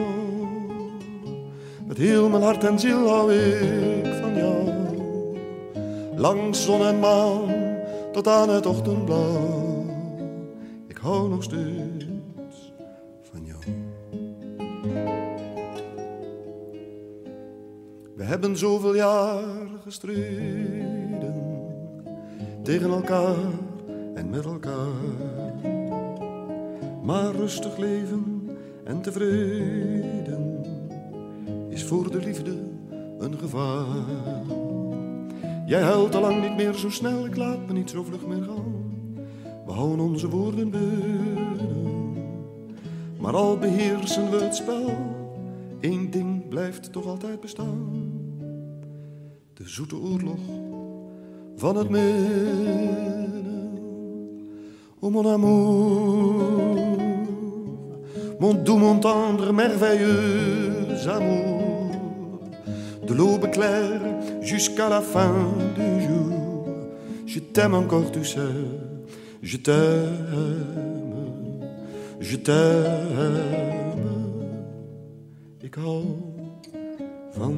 Met heel mijn hart en ziel hou ik van jou. Langs zon en maan tot aan het ochtendblauw. Ik hou nog steeds van jou. We hebben zoveel jaar gestreden tegen elkaar en met elkaar. Maar rustig leven en tevreden is voor de liefde een gevaar. Jij huilt al lang niet meer zo snel, ik laat me niet zo vlug meer gaan. We houden onze woorden binnen, maar al beheersen we het spel. Eén ding blijft toch altijd bestaan. De zoete oorlog van het midden. Oh mon amour, mon doux, mon tendre, merveilleux amour. De claire jusqu'à la fin du jour. Je t'aime encore, tu sais, je t'aime, je t'aime. Van.